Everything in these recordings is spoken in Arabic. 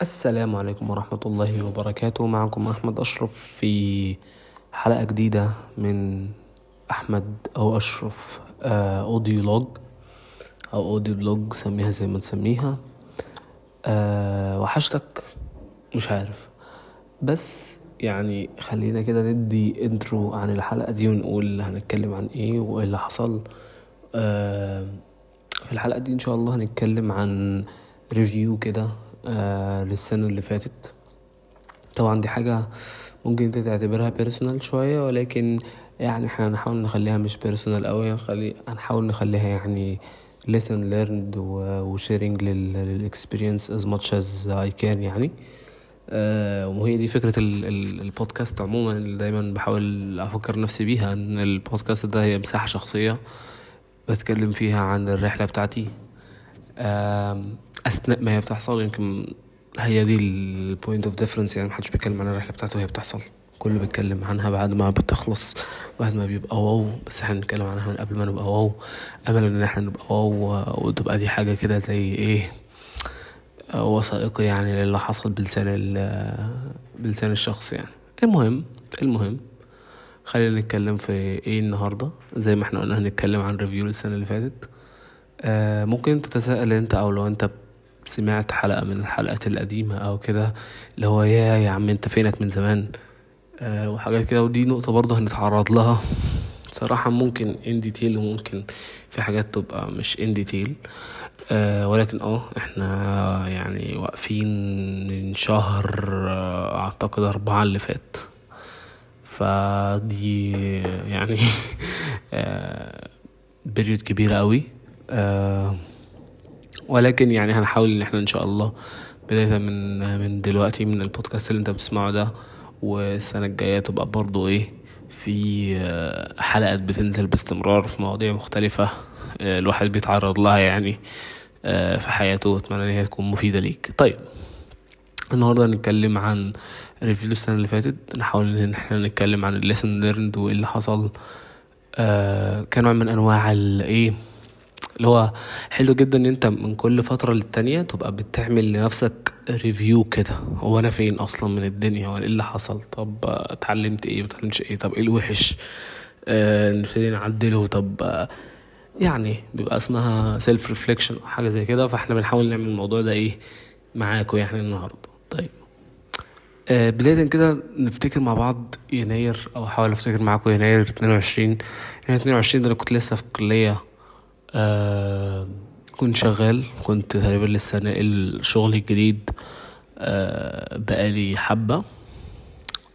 السلام عليكم ورحمة الله وبركاته. معكم أحمد أشرف في حلقة جديدة من أحمد أو أشرف آه، audio log أو audio blog سميها زي ما تسميها. أه وحشتك؟ مش عارف. بس يعني خلينا كده ندي intro عن الحلقة دي ونقول هنتكلم عن إيه وإيه اللي حصل. أه في الحلقة دي إن شاء الله هنتكلم عن review كده. للسنة اللي فاتت. طبعا دي حاجة ممكن انت تعتبرها personal شوية ولكن يعني إحنا هنحاول نخليها مش personal أوي هنخلي هنحاول نخليها يعني lesson learned و sharing لل experience as much as I can يعني. آه وهي دي فكرة ال ال البودكاست عموما اللي دايما بحاول أفكر نفسي بيها إن البودكاست ده هي مساحة شخصية بتكلم فيها عن الرحلة بتاعتي. أثناء ما هي بتحصل يمكن هي دي ال point of difference يعني محدش بيتكلم عن الرحلة بتاعته وهي بتحصل. كله بيتكلم عنها بعد ما بتخلص بعد ما بيبقى wow بس إحنا بنتكلم عنها من قبل ما نبقى wow. أمل إن إحنا نبقى wow وتبقى دي حاجة كده زي إيه وثائقي يعني للي حصل بلسان بلسان الشخص يعني. المهم المهم خلينا نتكلم في إيه النهارده؟ زي ما إحنا قلنا هنتكلم عن review السنة اللي فاتت. ممكن تتساءل انت أو لو انت سمعت حلقة من الحلقات القديمة أو كده اللي هو يا يا عم انت فينك من زمان؟ آه وحاجات كده ودي نقطة برضه هنتعرض لها. صراحة ممكن in detail وممكن في حاجات تبقى مش in detail آه ولكن آه إحنا يعني واقفين من شهر آه اعتقد اربعة اللي فات. فدي يعني آه بريود كبيرة قوي. آه ولكن يعني هنحاول إن إحنا إن شاء الله بداية من من دلوقتي من البودكاست اللي أنت بتسمعه ده والسنة الجاية تبقى برضو إيه في آه حلقات بتنزل باستمرار في مواضيع مختلفة آه الواحد بيتعرض لها يعني آه في حياته وأتمنى إن هي تكون مفيدة ليك. طيب النهارده هنتكلم عن review السنة اللي فاتت نحاول إن إحنا نتكلم عن ال lesson learned وإيه اللي حصل آه كنوع من أنواع الايه اللي هو حلو جدا إن أنت من كل فترة للتانية تبقى بتعمل لنفسك review كده. هو أنا فين أصلا من الدنيا؟ هو إيه اللي حصل؟ طب اتعلمت إيه؟ متعلمتش إيه؟ طب إيه الوحش؟ آه نبتدي نعدله. طب آه يعني بيبقى اسمها self reflection أو حاجة زي كده. فإحنا بنحاول نعمل الموضوع ده إيه؟ معاكم يعني النهارده. طيب. آه بداية كده نفتكر مع بعض يناير أو أحاول أفتكر معاكم يناير 22 يناير 22 ده أنا كنت لسه في الكلية. آه كنت شغال كنت تقريبا لسه ناقل شغلي الجديد آه بقالي حبة.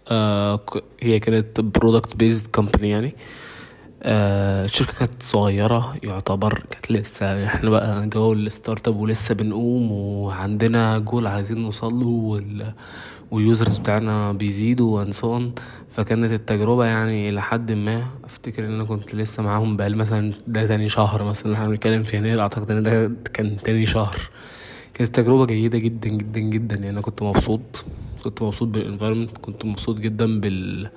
آه هي كانت product based company يعني. آه كانت صغيرة يعتبر كانت لسه إحنا بقى جو ال startup ولسه بنقوم وعندنا جول عايزين نوصله وال وال users بتاعنا بيزيدوا and so on فكانت التجربة يعني إلى حد ما أفتكر إن أنا كنت لسه معاهم بقالي مثلا ده تاني شهر مثلا إحنا بنتكلم في يناير أعتقد إن ده كان تاني شهر. كانت التجربة جيدة جدا جدا جدا. يعني أنا كنت مبسوط كنت مبسوط بال environment كنت مبسوط جدا بال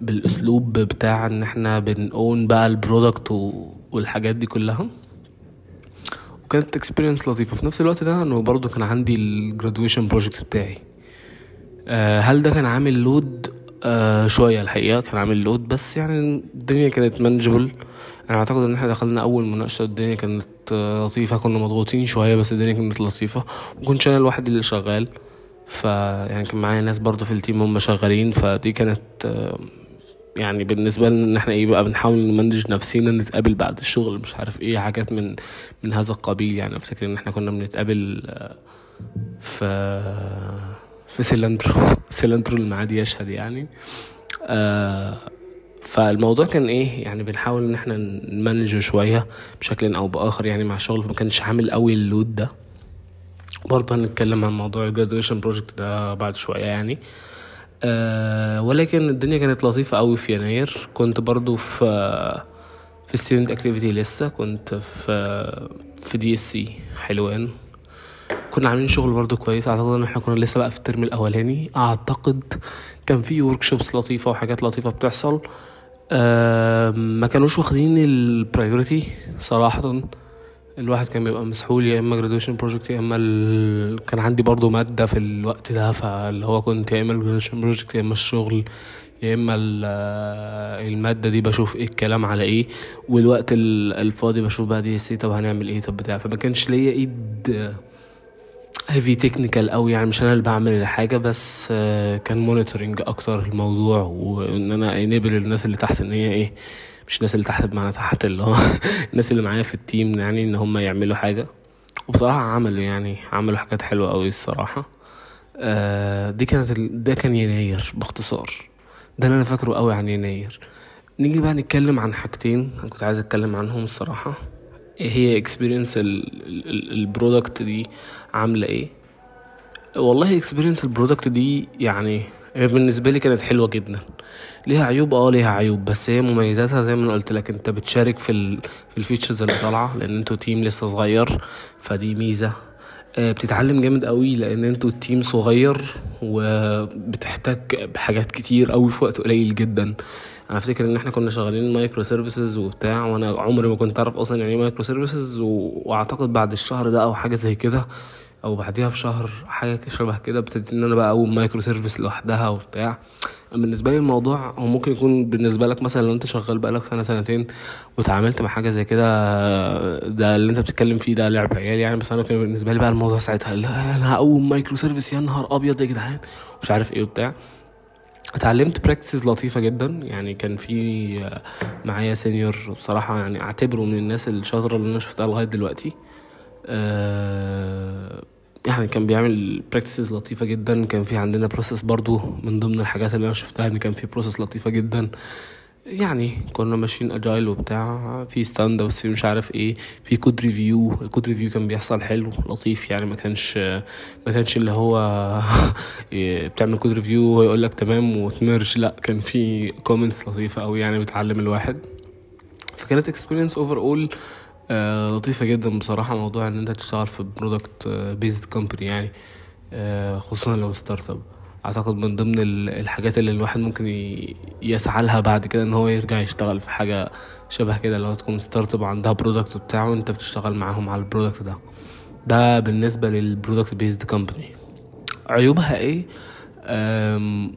بالأسلوب بتاع إن إحنا بنكون بقى ال product. والحاجات دي كلها. وكانت experience لطيفة. في نفس الوقت ده انه برضو كان عندي ال graduation project بتاعي. أه هل ده كان عامل load أه شوية الحقيقة كان عامل load بس يعني الدنيا كانت manageable أنا أعتقد إن إحنا دخلنا أول مناقشة الدنيا كانت لطيفة. كنا مضغوطين شوية بس الدنيا كانت لطيفة. وكنت أنا الواحد اللي شغال. ف يعني كان معايا ناس برضو في ال team هم شغالين فدي كانت يعني بالنسبة لنا إن إحنا إيه بقى بنحاول ن manage نفسينا نتقابل بعد الشغل مش عارف إيه حاجات من من هذا القبيل يعني. افتكر إن إحنا كنا بنتقابل في في سيلانترو سيلانترو المعادي يشهد يعني. آه فالموضوع كان إيه يعني بنحاول إن إحنا ن manage شوية بشكل أو بآخر يعني مع الشغل فما كانش عامل قوي ال load ده. برضه هنتكلم عن موضوع ال graduation project ده بعد شوية يعني. أه ولكن الدنيا كانت لطيفة قوي في يناير. كنت برضو في في student activity لسه. كنت في في DSC حلوان. كنا عاملين شغل برضو كويس. أعتقد إن إحنا كنا لسه بقى في ال term الأولاني. أعتقد كان في workshops لطيفة وحاجات لطيفة بتحصل. أه ما كانوش واخدين ال priority صراحة. الواحد كان بيبقى مسحول يا إما graduation project يا إما ال... كان عندي برضو مادة في الوقت ده فاللي هو كنت يا إما graduation project يا إما الشغل يا إما المادة دي بشوف إيه الكلام على إيه والوقت الفاضي بشوف بقى DSC طب هنعمل إيه طب بتاع فما كانش ليا إيد heavy technical قوي يعني مش أنا اللي بعمل الحاجة بس كان monitoring أكتر الموضوع وإن أنا enable الناس اللي تحت إن هي إيه مش الناس اللي تحت بمعنى تحت اللي هو الناس اللي معايا في ال team يعني إن هم يعملوا حاجة. وبصراحة عملوا يعني عملوا حاجات حلوة قوي الصراحة. دي كانت ده كان يناير باختصار. ده اللي أنا فاكره قوي عن يناير. نيجي بقى نتكلم عن حاجتين أنا كنت عايز أتكلم عنهم الصراحة. إيه هي experience ال product دي عاملة إيه؟ والله experience ال product دي يعني بالنسبة لي كانت حلوة جدا. ليها عيوب آه ليها عيوب بس هي مميزاتها زي ما أنا قلت لك أنت بتشارك في في ال features اللي طالعة لأن أنتوا team لسه صغير فدي ميزة. بتتعلم جامد قوي لأن أنتوا ال team صغير وبتحتاج بحاجات كتير قوي في وقت قليل جدا. أنا أفتكر إن إحنا كنا شغالين microservices وبتاع وأنا عمري ما كنت أعرف أصلا يعني إيه microservices وأعتقد بعد الشهر ده أو حاجة زي كده أو بعديها بشهر حاجة شبه كده ابتديت إن أنا بقى أقوم microservice لوحدها وبتاع. بالنسبة لي الموضوع هو ممكن يكون بالنسبة لك مثلا لو أنت شغال بقالك سنة سنتين وتعاملت مع حاجة زي كده ده اللي أنت بتتكلم فيه ده لعب عيال يعني. بس أنا كان بالنسبة لي بقى الموضوع ساعتها لا أنا هقوم microservice يا نهار أبيض يا جدعان مش عارف إيه وبتاع. اتعلمت practices لطيفة جدا يعني كان في معايا senior بصراحة يعني أعتبره من الناس الشاطرة اللي أنا شفتها لغاية دلوقتي. أه يعني كان بيعمل practices لطيفة جدا. كان في عندنا process برضو من ضمن الحاجات اللي أنا شفتها إن كان في process لطيفة جدا. يعني كنا ماشيين agile وبتاع في stand-ups مش عارف إيه في code review ال code review كان بيحصل حلو لطيف. يعني ما كانش ما كانش اللي هو بتعمل code review ويقول لك تمام وت merge. لا كان في comments لطيفة قوي يعني بتعلم الواحد. فكانت experience overall آه لطيفة جدا بصراحة موضوع إن أنت تشتغل في product based company يعني آه خصوصا لو startup أعتقد من ضمن الحاجات اللي الواحد ممكن يسعى لها بعد كده إن هو يرجع يشتغل في حاجة شبه كده لو تكون startup عندها product بتاعه وأنت بتشتغل معاهم على ال product ده. ده بالنسبة لل product based company عيوبها إيه؟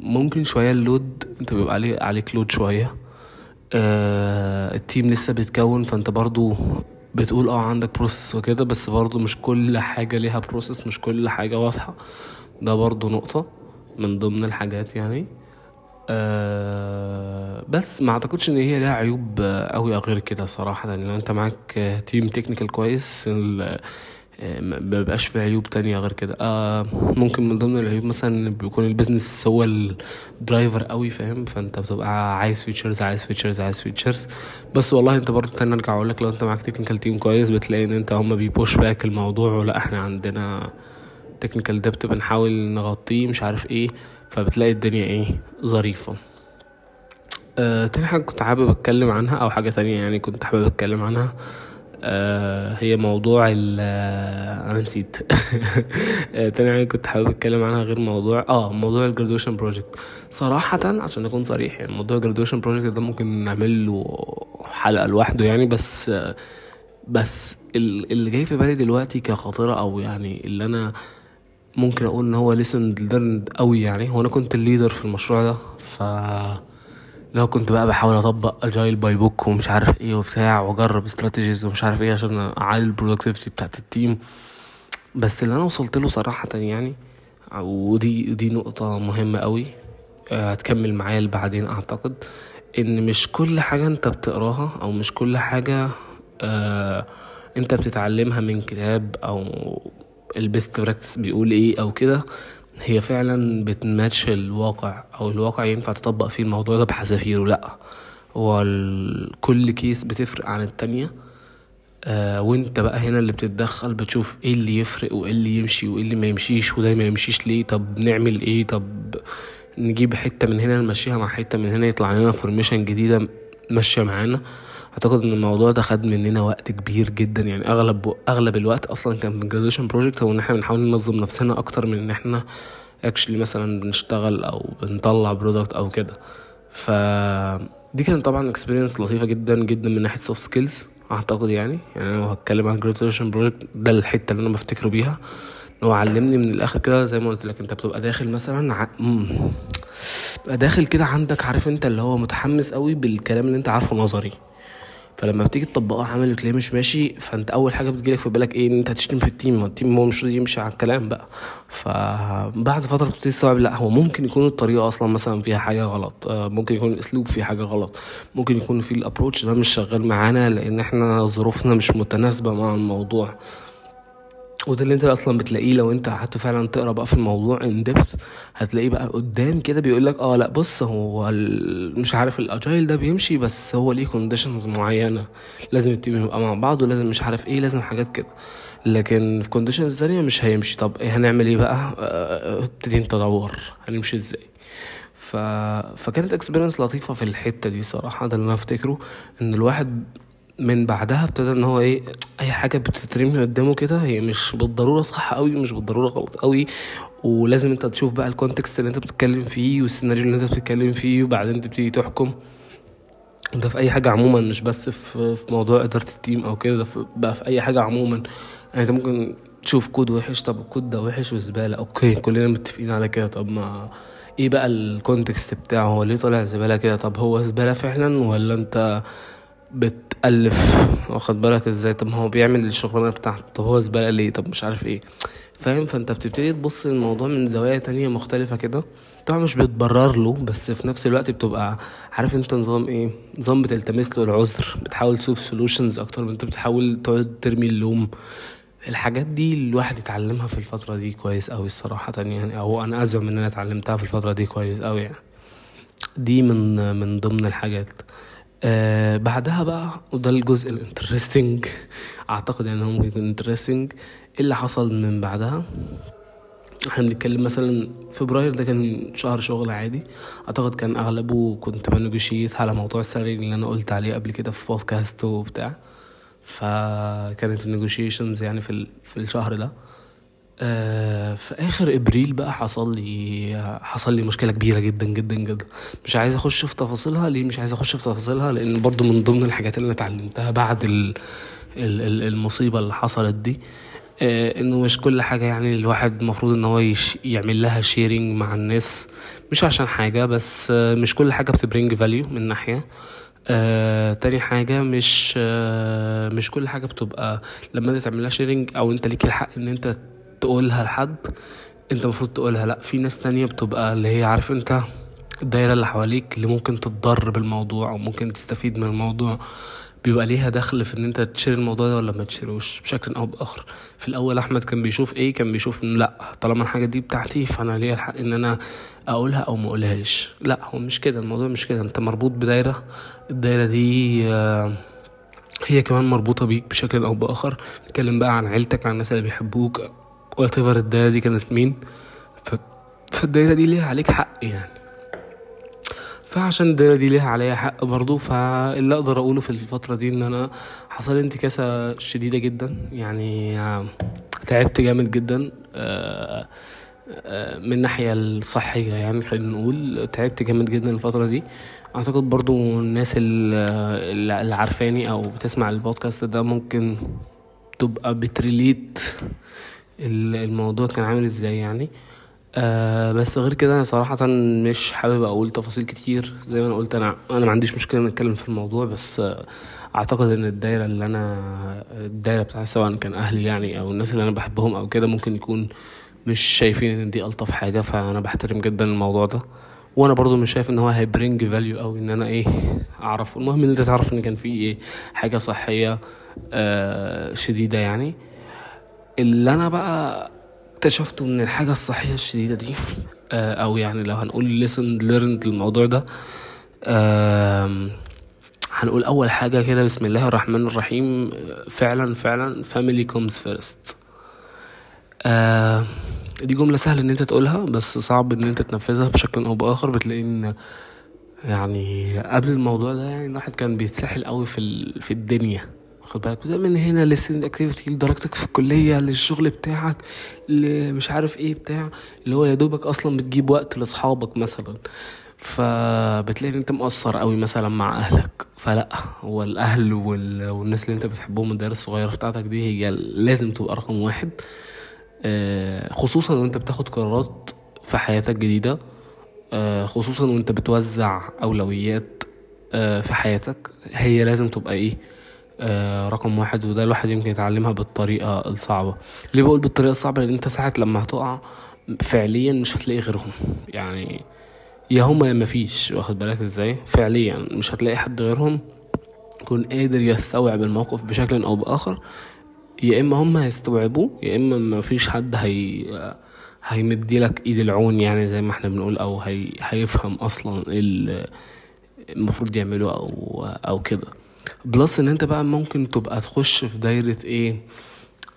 ممكن شوية ال load أنت بيبقى عليك load شوية. آه ال team لسه بيتكون فأنت برضو بتقول آه عندك process وكده بس برضو مش كل حاجة ليها process مش كل حاجة واضحة. ده برضو نقطة من ضمن الحاجات يعني. أه بس ما اعتقدش ان هي لها عيوب قوي غير كده صراحة. لأن انت معاك team technical كويس ما بيبقاش في عيوب تانية غير كده. آه ممكن من ضمن العيوب مثلا بيكون ال business هو ال driver قوي فاهم؟ فأنت بتبقى عايز features عايز features عايز features بس والله أنت برضو تاني أرجع أقول لك لو أنت معاك technical team كويس بتلاقي إن أنت هما بي push back الموضوع ولا إحنا عندنا technical debt بنحاول نغطيه مش عارف إيه. فبتلاقي الدنيا إيه؟ ظريفة. آه تاني حاجة كنت حابب أتكلم عنها أو حاجة تانية يعني كنت حابب أتكلم عنها. آه هي موضوع ال أنا نسيت. آه تاني حاجة كنت حابب أتكلم عنها غير موضوع آه موضوع ال graduation project صراحة عشان أكون صريح يعني موضوع ال graduation project ده ممكن نعمل له حلقة لوحده يعني بس آه بس اللي جاي في بالي دلوقتي كخاطرة أو يعني اللي أنا ممكن أقول إن هو lesson learned قوي يعني هو أنا كنت ال leader في المشروع ده ف لو كنت بقى بحاول أطبق agile by book ومش عارف إيه وبتاع وأجرب strategies ومش عارف إيه عشان أعلي ال productivity بتاعت ال team بس اللي أنا وصلت له صراحة يعني ودي دي نقطة مهمة قوي هتكمل معايا بعدين أعتقد إن مش كل حاجة أنت بتقراها أو مش كل حاجة آه أنت بتتعلمها من كتاب أو ال best practice بيقول إيه أو كده هي فعلا بتماتش الواقع أو الواقع ينفع تطبق فيه الموضوع ده بحذافيره لأ. هو كل case بتفرق عن التانية. آه وانت بقى هنا اللي بتتدخل بتشوف إيه اللي يفرق وإيه اللي يمشي وإيه اللي ما يمشيش وده ما يمشيش ليه طب نعمل إيه؟ طب نجيب حتة من هنا نمشيها مع حتة من هنا يطلع لنا formation جديدة ماشية معانا. أعتقد إن الموضوع ده خد مننا وقت كبير جدا. يعني أغلب أغلب الوقت أصلا كان في ال graduation project هو إن إحنا بنحاول ننظم نفسنا أكتر من إن إحنا actually مثلا بنشتغل أو بنطلع product أو كده. ف دي كانت طبعا experience لطيفة جدا جدا من ناحية soft skills أعتقد يعني. يعني أنا لو هتكلم عن graduation project ده الحتة اللي أنا بفتكره بيها. هو علمني من الآخر كده زي ما قلت لك أنت بتبقى داخل مثلا ع... بتبقى داخل كده عندك عارف أنت اللي هو متحمس قوي بالكلام اللي أنت عارفه نظري. فلما بتيجي تطبقه عملي وتلاقيه مش ماشي فانت أول حاجة بتجيلك في بالك إيه؟ إن أنت هتشتم في ال team ال team هو مش راضي يمشي على الكلام بقى. فبعد فترة بتبتدي تستوعب لا هو ممكن يكون الطريقة أصلا مثلا فيها حاجة غلط آه، ممكن يكون الأسلوب فيه حاجة غلط ممكن يكون في ال approach ده مش شغال معانا لأن إحنا ظروفنا مش متناسبة مع الموضوع. وده اللي انت أصلا بتلاقيه لو انت قعدت فعلا تقرأ بقى في الموضوع in depth هتلاقيه بقى قدام كده بيقول لك آه لأ بص هو مش عارف ال agile ده بيمشي بس هو ليه conditions معينة لازم ال team يبقى مع بعض ولازم مش عارف إيه لازم حاجات كده. لكن في conditions ثانية مش هيمشي. طب إيه هنعمل إيه بقى؟ ابتدي أنت تدور هنمشي إزاي؟ ف... فكانت experience لطيفة في الحتة دي صراحة ده اللي أنا أفتكره إن الواحد من بعدها ابتدى إن هو إيه أي حاجة بتترمي قدامه كده هي مش بالضرورة صح قوي مش بالضرورة غلط قوي ولازم أنت تشوف بقى ال context اللي أنت بتتكلم فيه والسيناريو اللي أنت بتتكلم فيه وبعدين تبتدي تحكم. ده في أي حاجة عموما مش بس في في موضوع إدارة ال team أو كده ده بقى في أي حاجة عموما. يعني أنت ممكن تشوف كود وحش طب الكود ده وحش وزبالة. okay كلنا متفقين على كده. طب ما إيه بقى ال context بتاعه؟ هو ليه طالع زبالة كده؟ طب هو زبالة فعلا ولا أنت بتألف واخد بالك إزاي؟ طب ما هو بيعمل الشغلانة بتاعته طب هو زبالة ليه؟ طب مش عارف إيه. فاهم؟ فانت بتبتدي تبص للموضوع من زوايا تانية مختلفة كده. طبعا مش بتبرر له بس في نفس الوقت بتبقى عارف انت نظام إيه؟ نظام بتلتمس له العذر بتحاول تشوف solutions أكتر من انت بتحاول تقعد ترمي اللوم. الحاجات دي الواحد يتعلمها في الفترة دي كويس أوي الصراحة يعني أو أنا أزعم إن أنا اتعلمتها في الفترة دي كويس أوي يعني. دي من من ضمن الحاجات. آه بعدها بقى وده الجزء ال interesting. أعتقد يعني هو ممكن يكون interesting إيه اللي حصل من بعدها؟ إحنا بنتكلم مثلا فبراير ده كان شهر شغل عادي. أعتقد كان أغلبه كنت ب negotiate على موضوع ال salary اللي أنا قلت عليه قبل كده في بودكاست وبتاع. فكانت ال negotiations يعني في في الشهر ده. آه في آخر إبريل بقى حصل لي حصل لي مشكلة كبيرة جدا جدا جدا. مش عايز أخش في تفاصيلها ليه مش عايز أخش في تفاصيلها؟ لأن برضو من ضمن الحاجات اللي أنا اتعلمتها بعد ال ال المصيبة اللي حصلت دي آه إنه مش كل حاجة يعني الواحد المفروض إن هو يعمل لها sharing مع الناس. مش عشان حاجة بس آه مش كل حاجة بت bring value من ناحية. آه، تاني حاجة مش آه مش كل حاجة بتبقى لما أنت تعملها sharing أو أنت ليك الحق إن أنت تقولها لحد انت المفروض تقولها. لا في ناس تانية بتبقى اللي هي عارف انت الدايرة اللي حواليك اللي ممكن تتضر بالموضوع أو ممكن تستفيد من الموضوع. بيبقى ليها دخل في إن أنت تشير الموضوع ده ولا ما تشيروش؟ بشكل أو بآخر. في الأول أحمد كان بيشوف إيه كان بيشوف إن لا طالما الحاجة دي بتاعتي فأنا ليا الحق إن أنا أقولها أو ما أقولهاش. لا هو مش كده الموضوع مش كده. أنت مربوط بدايرة الدايرة دي هي كمان مربوطة بيك بشكل أو بآخر. بتتكلم بقى عن عيلتك عن الناس اللي بيحبوك وات الدايرة دي كانت مين؟ ف... فالدايرة دي ليها عليك حق يعني. فعشان الدايرة دي ليها عليا حق برضو فاللي أقدر أقوله في الفترة دي إن أنا حصل لي انتكاسة شديدة جدا. يعني تعبت جامد جدا. من الناحية الصحية يعني خلينا نقول تعبت جامد جدا الفترة دي. أعتقد برضو الناس اللي عارفاني أو بتسمع البودكاست ده ممكن تبقى بتريليت الموضوع كان عامل إزاي يعني. آه بس غير كده أنا صراحة مش حابب أقول تفاصيل كتير. زي ما أنا قلت أنا أنا ما عنديش مشكلة نتكلم في الموضوع بس آه أعتقد إن الدايرة اللي أنا الدايرة بتاعتي سواء كان أهلي يعني أو الناس اللي أنا بحبهم أو كده ممكن يكون مش شايفين إن دي ألطف حاجة. فأنا بحترم جدا الموضوع ده. وأنا برضو مش شايف إن هو هي bring value أو إن أنا إيه اعرف المهم إن أنت تعرف إن كان في إيه حاجة صحية آه شديدة يعني. اللي أنا بقى اكتشفته من الحاجة الصحية الشديدة دي آه أو يعني لو هنقول listen learned للموضوع ده آه هنقول أول حاجة كده بسم الله الرحمن الرحيم فعلا فعلا family comes first. آه دي جملة سهلة إن أنت تقولها بس صعب إن أنت تنفذها بشكل أو بآخر. بتلاقي إن يعني قبل الموضوع ده يعني الواحد كان بيتسحل قوي في في الدنيا. واخد بالك. من هنا لل student activity لدرجتك في الكلية للشغل بتاعك مش عارف إيه بتاع اللي هو يا دوبك أصلا بتجيب وقت لأصحابك مثلا. فبتلاقي إن أنت مقصر قوي مثلا مع أهلك. فلا هو الاهل وال... والناس اللي أنت بتحبهم الدائره الصغيرة بتاعتك دي هي لازم تبقى رقم واحد. آه، خصوصا وانت بتاخد قرارات في حياتك جديدة. آه، خصوصا وأنت بتوزع أولويات آه، في حياتك هي لازم تبقى إيه؟ رقم واحد وده الواحد يمكن يتعلمها بالطريقة الصعبة. ليه بقول بالطريقة الصعبة؟ لأن أنت ساعة لما هتقع فعليا مش هتلاقي غيرهم. يعني يا هما يا مفيش. واخد بالك إزاي؟ فعليا مش هتلاقي حد غيرهم. يكون قادر يستوعب الموقف بشكل أو بآخر. يا إما هما هيستوعبوه يا إما مفيش حد هي هيمدي لك إيد العون يعني زي ما إحنا بنقول أو هي... هيفهم أصلا المفروض يعمله أو أو كده. بلس إن أنت بقى ممكن تبقى تخش في دايرة إيه؟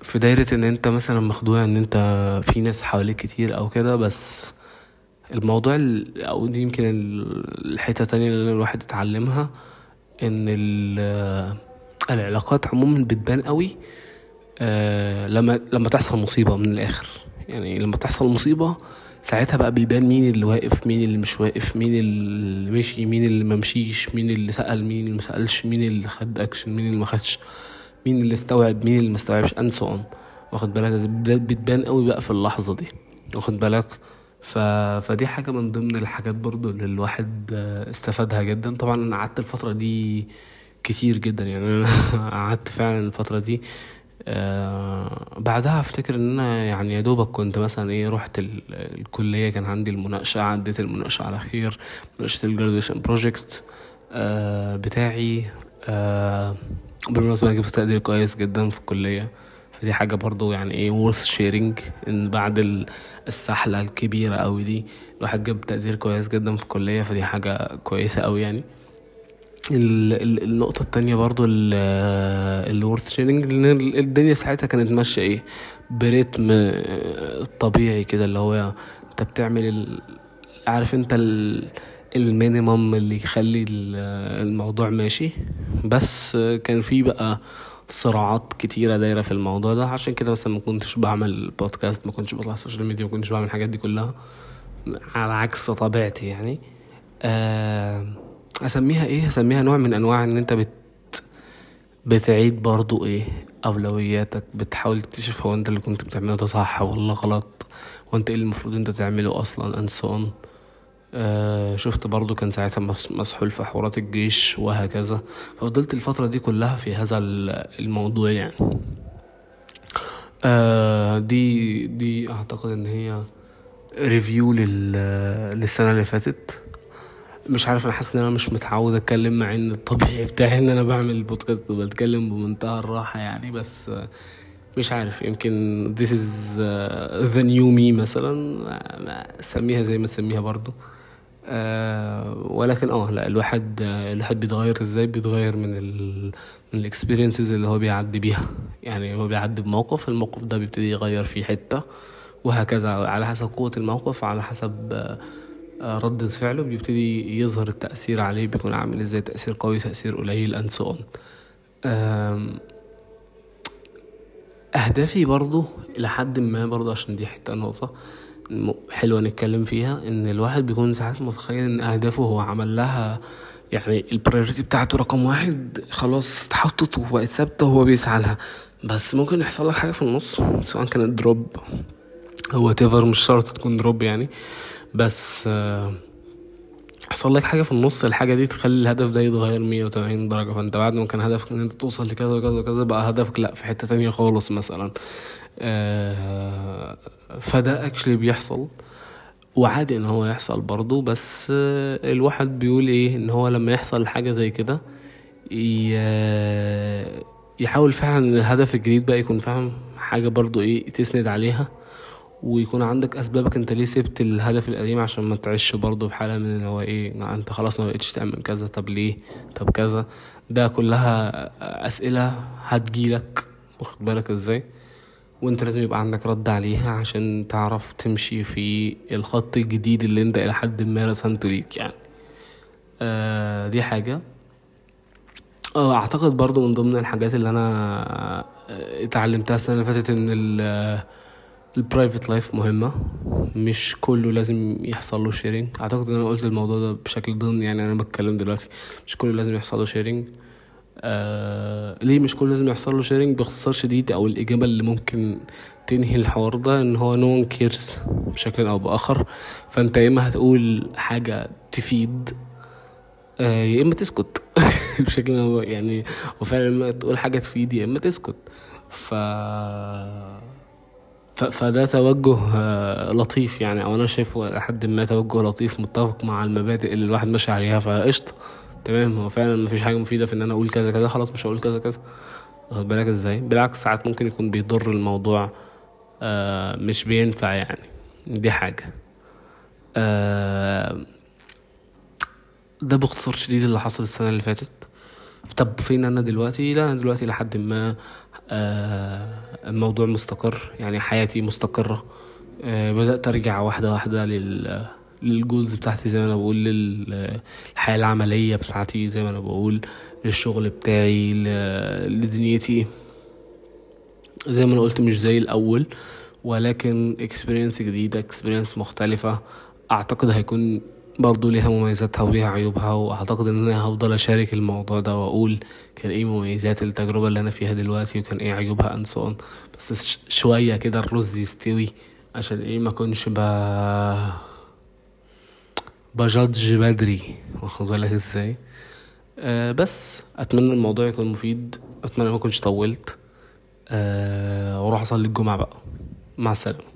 في دايرة إن أنت مثلا مخدوع إن أنت في ناس حواليك كتير أو كده بس الموضوع أو دي يمكن الحتة تانية اللي الواحد اتعلمها إن العلاقات عموما بتبان قوي آه، لما لما تحصل مصيبة من الآخر. يعني لما تحصل مصيبة ساعتها بقى بيبان مين اللي واقف مين اللي مش واقف مين اللي مشي مين اللي ممشيش مين اللي سأل مين اللي مسألش مين اللي خد اكشن مين اللي ما خدش مين اللي استوعب مين اللي ما استوعبش and so on واخد بالك بتبان قوي بقى في اللحظة دي واخد بالك ف... فدي حاجة من ضمن الحاجات برضو اللي الواحد استفادها جدا طبعا أنا قعدت الفترة دي كتير جدا يعني أنا قعدت فعلا الفترة دي آه بعدها أفتكر إن أنا يعني يا دوبك كنت مثلا إيه رحت الكلية كان عندي المناقشة عديت المناقشة على خير مناقشة ال graduation project آه بتاعي آه بالمناسبة أنا جبت تقدير كويس جدا في الكلية. فدي حاجة برضو يعني إيه worth sharing إن بعد السحلة الكبيرة قوي دي الواحد جاب تقدير كويس جدا في الكلية فدي حاجة كويسة قوي يعني. النقطة التانية برضو اللي worth sharing الدنيا ساعتها كانت ماشية إيه؟ بريتم طبيعي كده اللي هو أنت بتعمل عارف أنت ال minimum اللي يخلي الموضوع ماشي. بس كان في بقى صراعات كتيرة دايرة في الموضوع ده. عشان كده مثلا ما كنتش بعمل بودكاست ما كنتش بطلع ال social media ما كنتش بعمل الحاجات دي كلها على عكس طبيعتي يعني. آه أسميها إيه؟ أسميها نوع من أنواع إن أنت بت بتعيد برضو إيه؟ أولوياتك بتحاول تكتشف هو أنت اللي كنت بتعمله ده صح ولا غلط وانت إيه المفروض أنت تعمله أصلا and so آه شفت برضو كان ساعتها مسحول في حوارات الجيش وهكذا. ففضلت الفترة دي كلها في هذا الموضوع يعني. آه دي دي أعتقد إن هي ريفيو للسنة اللي فاتت. مش عارف أنا حاسس إن أنا مش متعود أتكلم مع إن الطبيعي بتاعي إن أنا بعمل البودكاست وبتكلم بمنتهى الراحة يعني بس مش عارف يمكن this is uh, the new me مثلا سميها زي ما تسميها برضو. أه ولكن آه لا الواحد الواحد بيتغير إزاي؟ بيتغير من ال من الاكسبيرينسز اللي هو بيعدي بيها. يعني هو بيعدي بموقف الموقف ده بيبتدي يغير فيه حتة وهكذا على حسب قوة الموقف على حسب ردة فعله بيبتدي يظهر التأثير عليه بيكون عامل إزاي؟ تأثير قوي تأثير قليل and so on. أهدافي برضو إلى حد ما برضو عشان دي حتة نقطة حلوة نتكلم فيها إن الواحد بيكون ساعات متخيل إن أهدافه هو عمل لها يعني ال priority بتاعته رقم واحد خلاص اتحطت وبقت ثابتة وهو بيسعى لها. بس ممكن يحصل لك حاجة في النص سواء كانت drop whatever مش شرط تكون drop يعني. بس حصل لك حاجة في النص؟ الحاجة دي تخلي الهدف ده يتغير 180 درجة فأنت بعد ما كان هدفك إن أنت توصل لكذا وكذا وكذا بقى هدفك لأ في حتة تانية خالص مثلا. فده actually بيحصل وعادي إن هو يحصل برضه بس الواحد بيقول إيه؟ إن هو لما يحصل حاجة زي كده يحاول فعلا إن الهدف الجديد بقى يكون فاهم حاجة برضه إيه تسند عليها. ويكون عندك أسبابك أنت ليه سبت الهدف القديم عشان ما تعيش برضه في حالة من ان هو إيه أنت خلاص ما بقتش تعمل كذا طب ليه؟ طب كذا. ده كلها أسئلة هتجيلك واخد بالك إزاي؟ وأنت لازم يبقى عندك رد عليها عشان تعرف تمشي في الخط الجديد اللي أنت إلى حد ما رسمته ليك يعني. آه دي حاجة. آه أعتقد برضو من ضمن الحاجات اللي أنا اتعلمتها السنة اللي فاتت إن ال private life مهمة. مش كله لازم يحصل له sharing أعتقد إن أنا قلت الموضوع ده بشكل ضمني يعني أنا بتكلم دلوقتي. مش كله لازم يحصل له sharing آه ليه مش كله لازم يحصل له sharing باختصار شديد أو الإجابة اللي ممكن تنهي الحوار ده إن هو no one cares بشكل أو بآخر. فأنت يا إما هتقول حاجة تفيد آه يا إما تسكت. بشكل هو يعني وفعلا تقول حاجة تفيد يا إما تسكت. ف فده توجه آه، لطيف يعني أو أنا شايفه لحد ما توجه لطيف متفق مع المبادئ اللي الواحد ماشي عليها فقشطة. تمام هو فعلا مفيش حاجة مفيدة في إن أنا أقول كذا كذا خلاص مش هقول كذا كذا. واخد بالك إزاي؟ بالعكس ساعات ممكن يكون بيضر الموضوع آه مش بينفع يعني. دي حاجة. آه ده باختصار شديد اللي حصل السنة اللي فاتت. طب فين أنا دلوقتي؟ لا أنا دلوقتي لحد ما آه الموضوع مستقر يعني حياتي مستقرة. آه بدأت أرجع واحدة واحدة لل لل goals بتاعتي زي ما أنا بقول للحياه العملية بتاعتي زي ما أنا بقول للشغل بتاعي لدنيتي. زي ما أنا قلت مش زي الأول ولكن experience جديدة experience مختلفة. أعتقد هيكون برضو ليها مميزاتها وليها عيوبها وأعتقد إن أنا هفضل أشارك الموضوع ده وأقول كان إيه مميزات التجربة اللي أنا فيها دلوقتي وكان إيه عيوبها and so on بس شوية كده الرز يستوي عشان إيه ما كنش ب بجادج بدري. واخد بالك إزاي؟ أه بس أتمنى الموضوع يكون مفيد. أتمنى ما أكونش طولت. أه وأروح أصلي الجمعة بقى. مع السلامة.